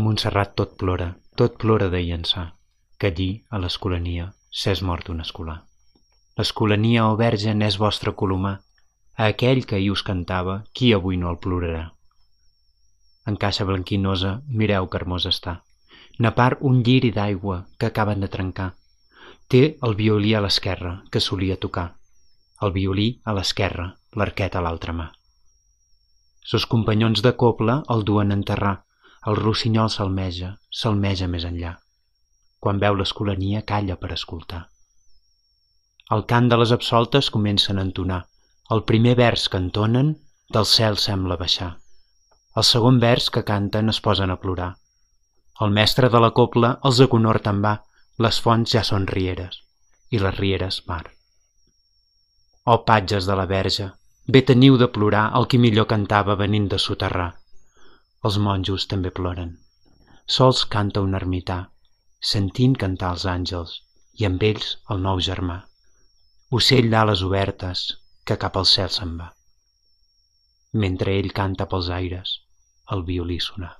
Montserrat tot plora, tot plora de llençar, que allí, a l'escolania, s'és mort un escolar. L'escolania, o verge, n'és vostre colomar, a aquell que ahir us cantava, qui avui no el plorarà? En caixa blanquinosa, mireu que hermosa està. Na part un lliri d'aigua que acaben de trencar. Té el violí a l'esquerra, que solia tocar. El violí a l'esquerra, l'arquet a l'altra mà. Sos companyons de copla el duen a enterrar. El rossinyol salmeja, salmeja més enllà. Quan veu l'escolania calla per escoltar. El cant de les absoltes comencen a entonar. El primer vers que entonen del cel sembla baixar. El segon vers que canten es posen a plorar. El mestre de la copla els aconor te'n va, les fonts ja són rieres, i les rieres mar. Oh patges de la verge, bé teniu de plorar el qui millor cantava venint de soterrar. Els monjos també ploren. Sols canta un ermità, sentint cantar els àngels, i amb ells el nou germà. Ocell d'ales obertes, que cap al cel se'n va. Mentre ell canta pels aires, el violí sonar.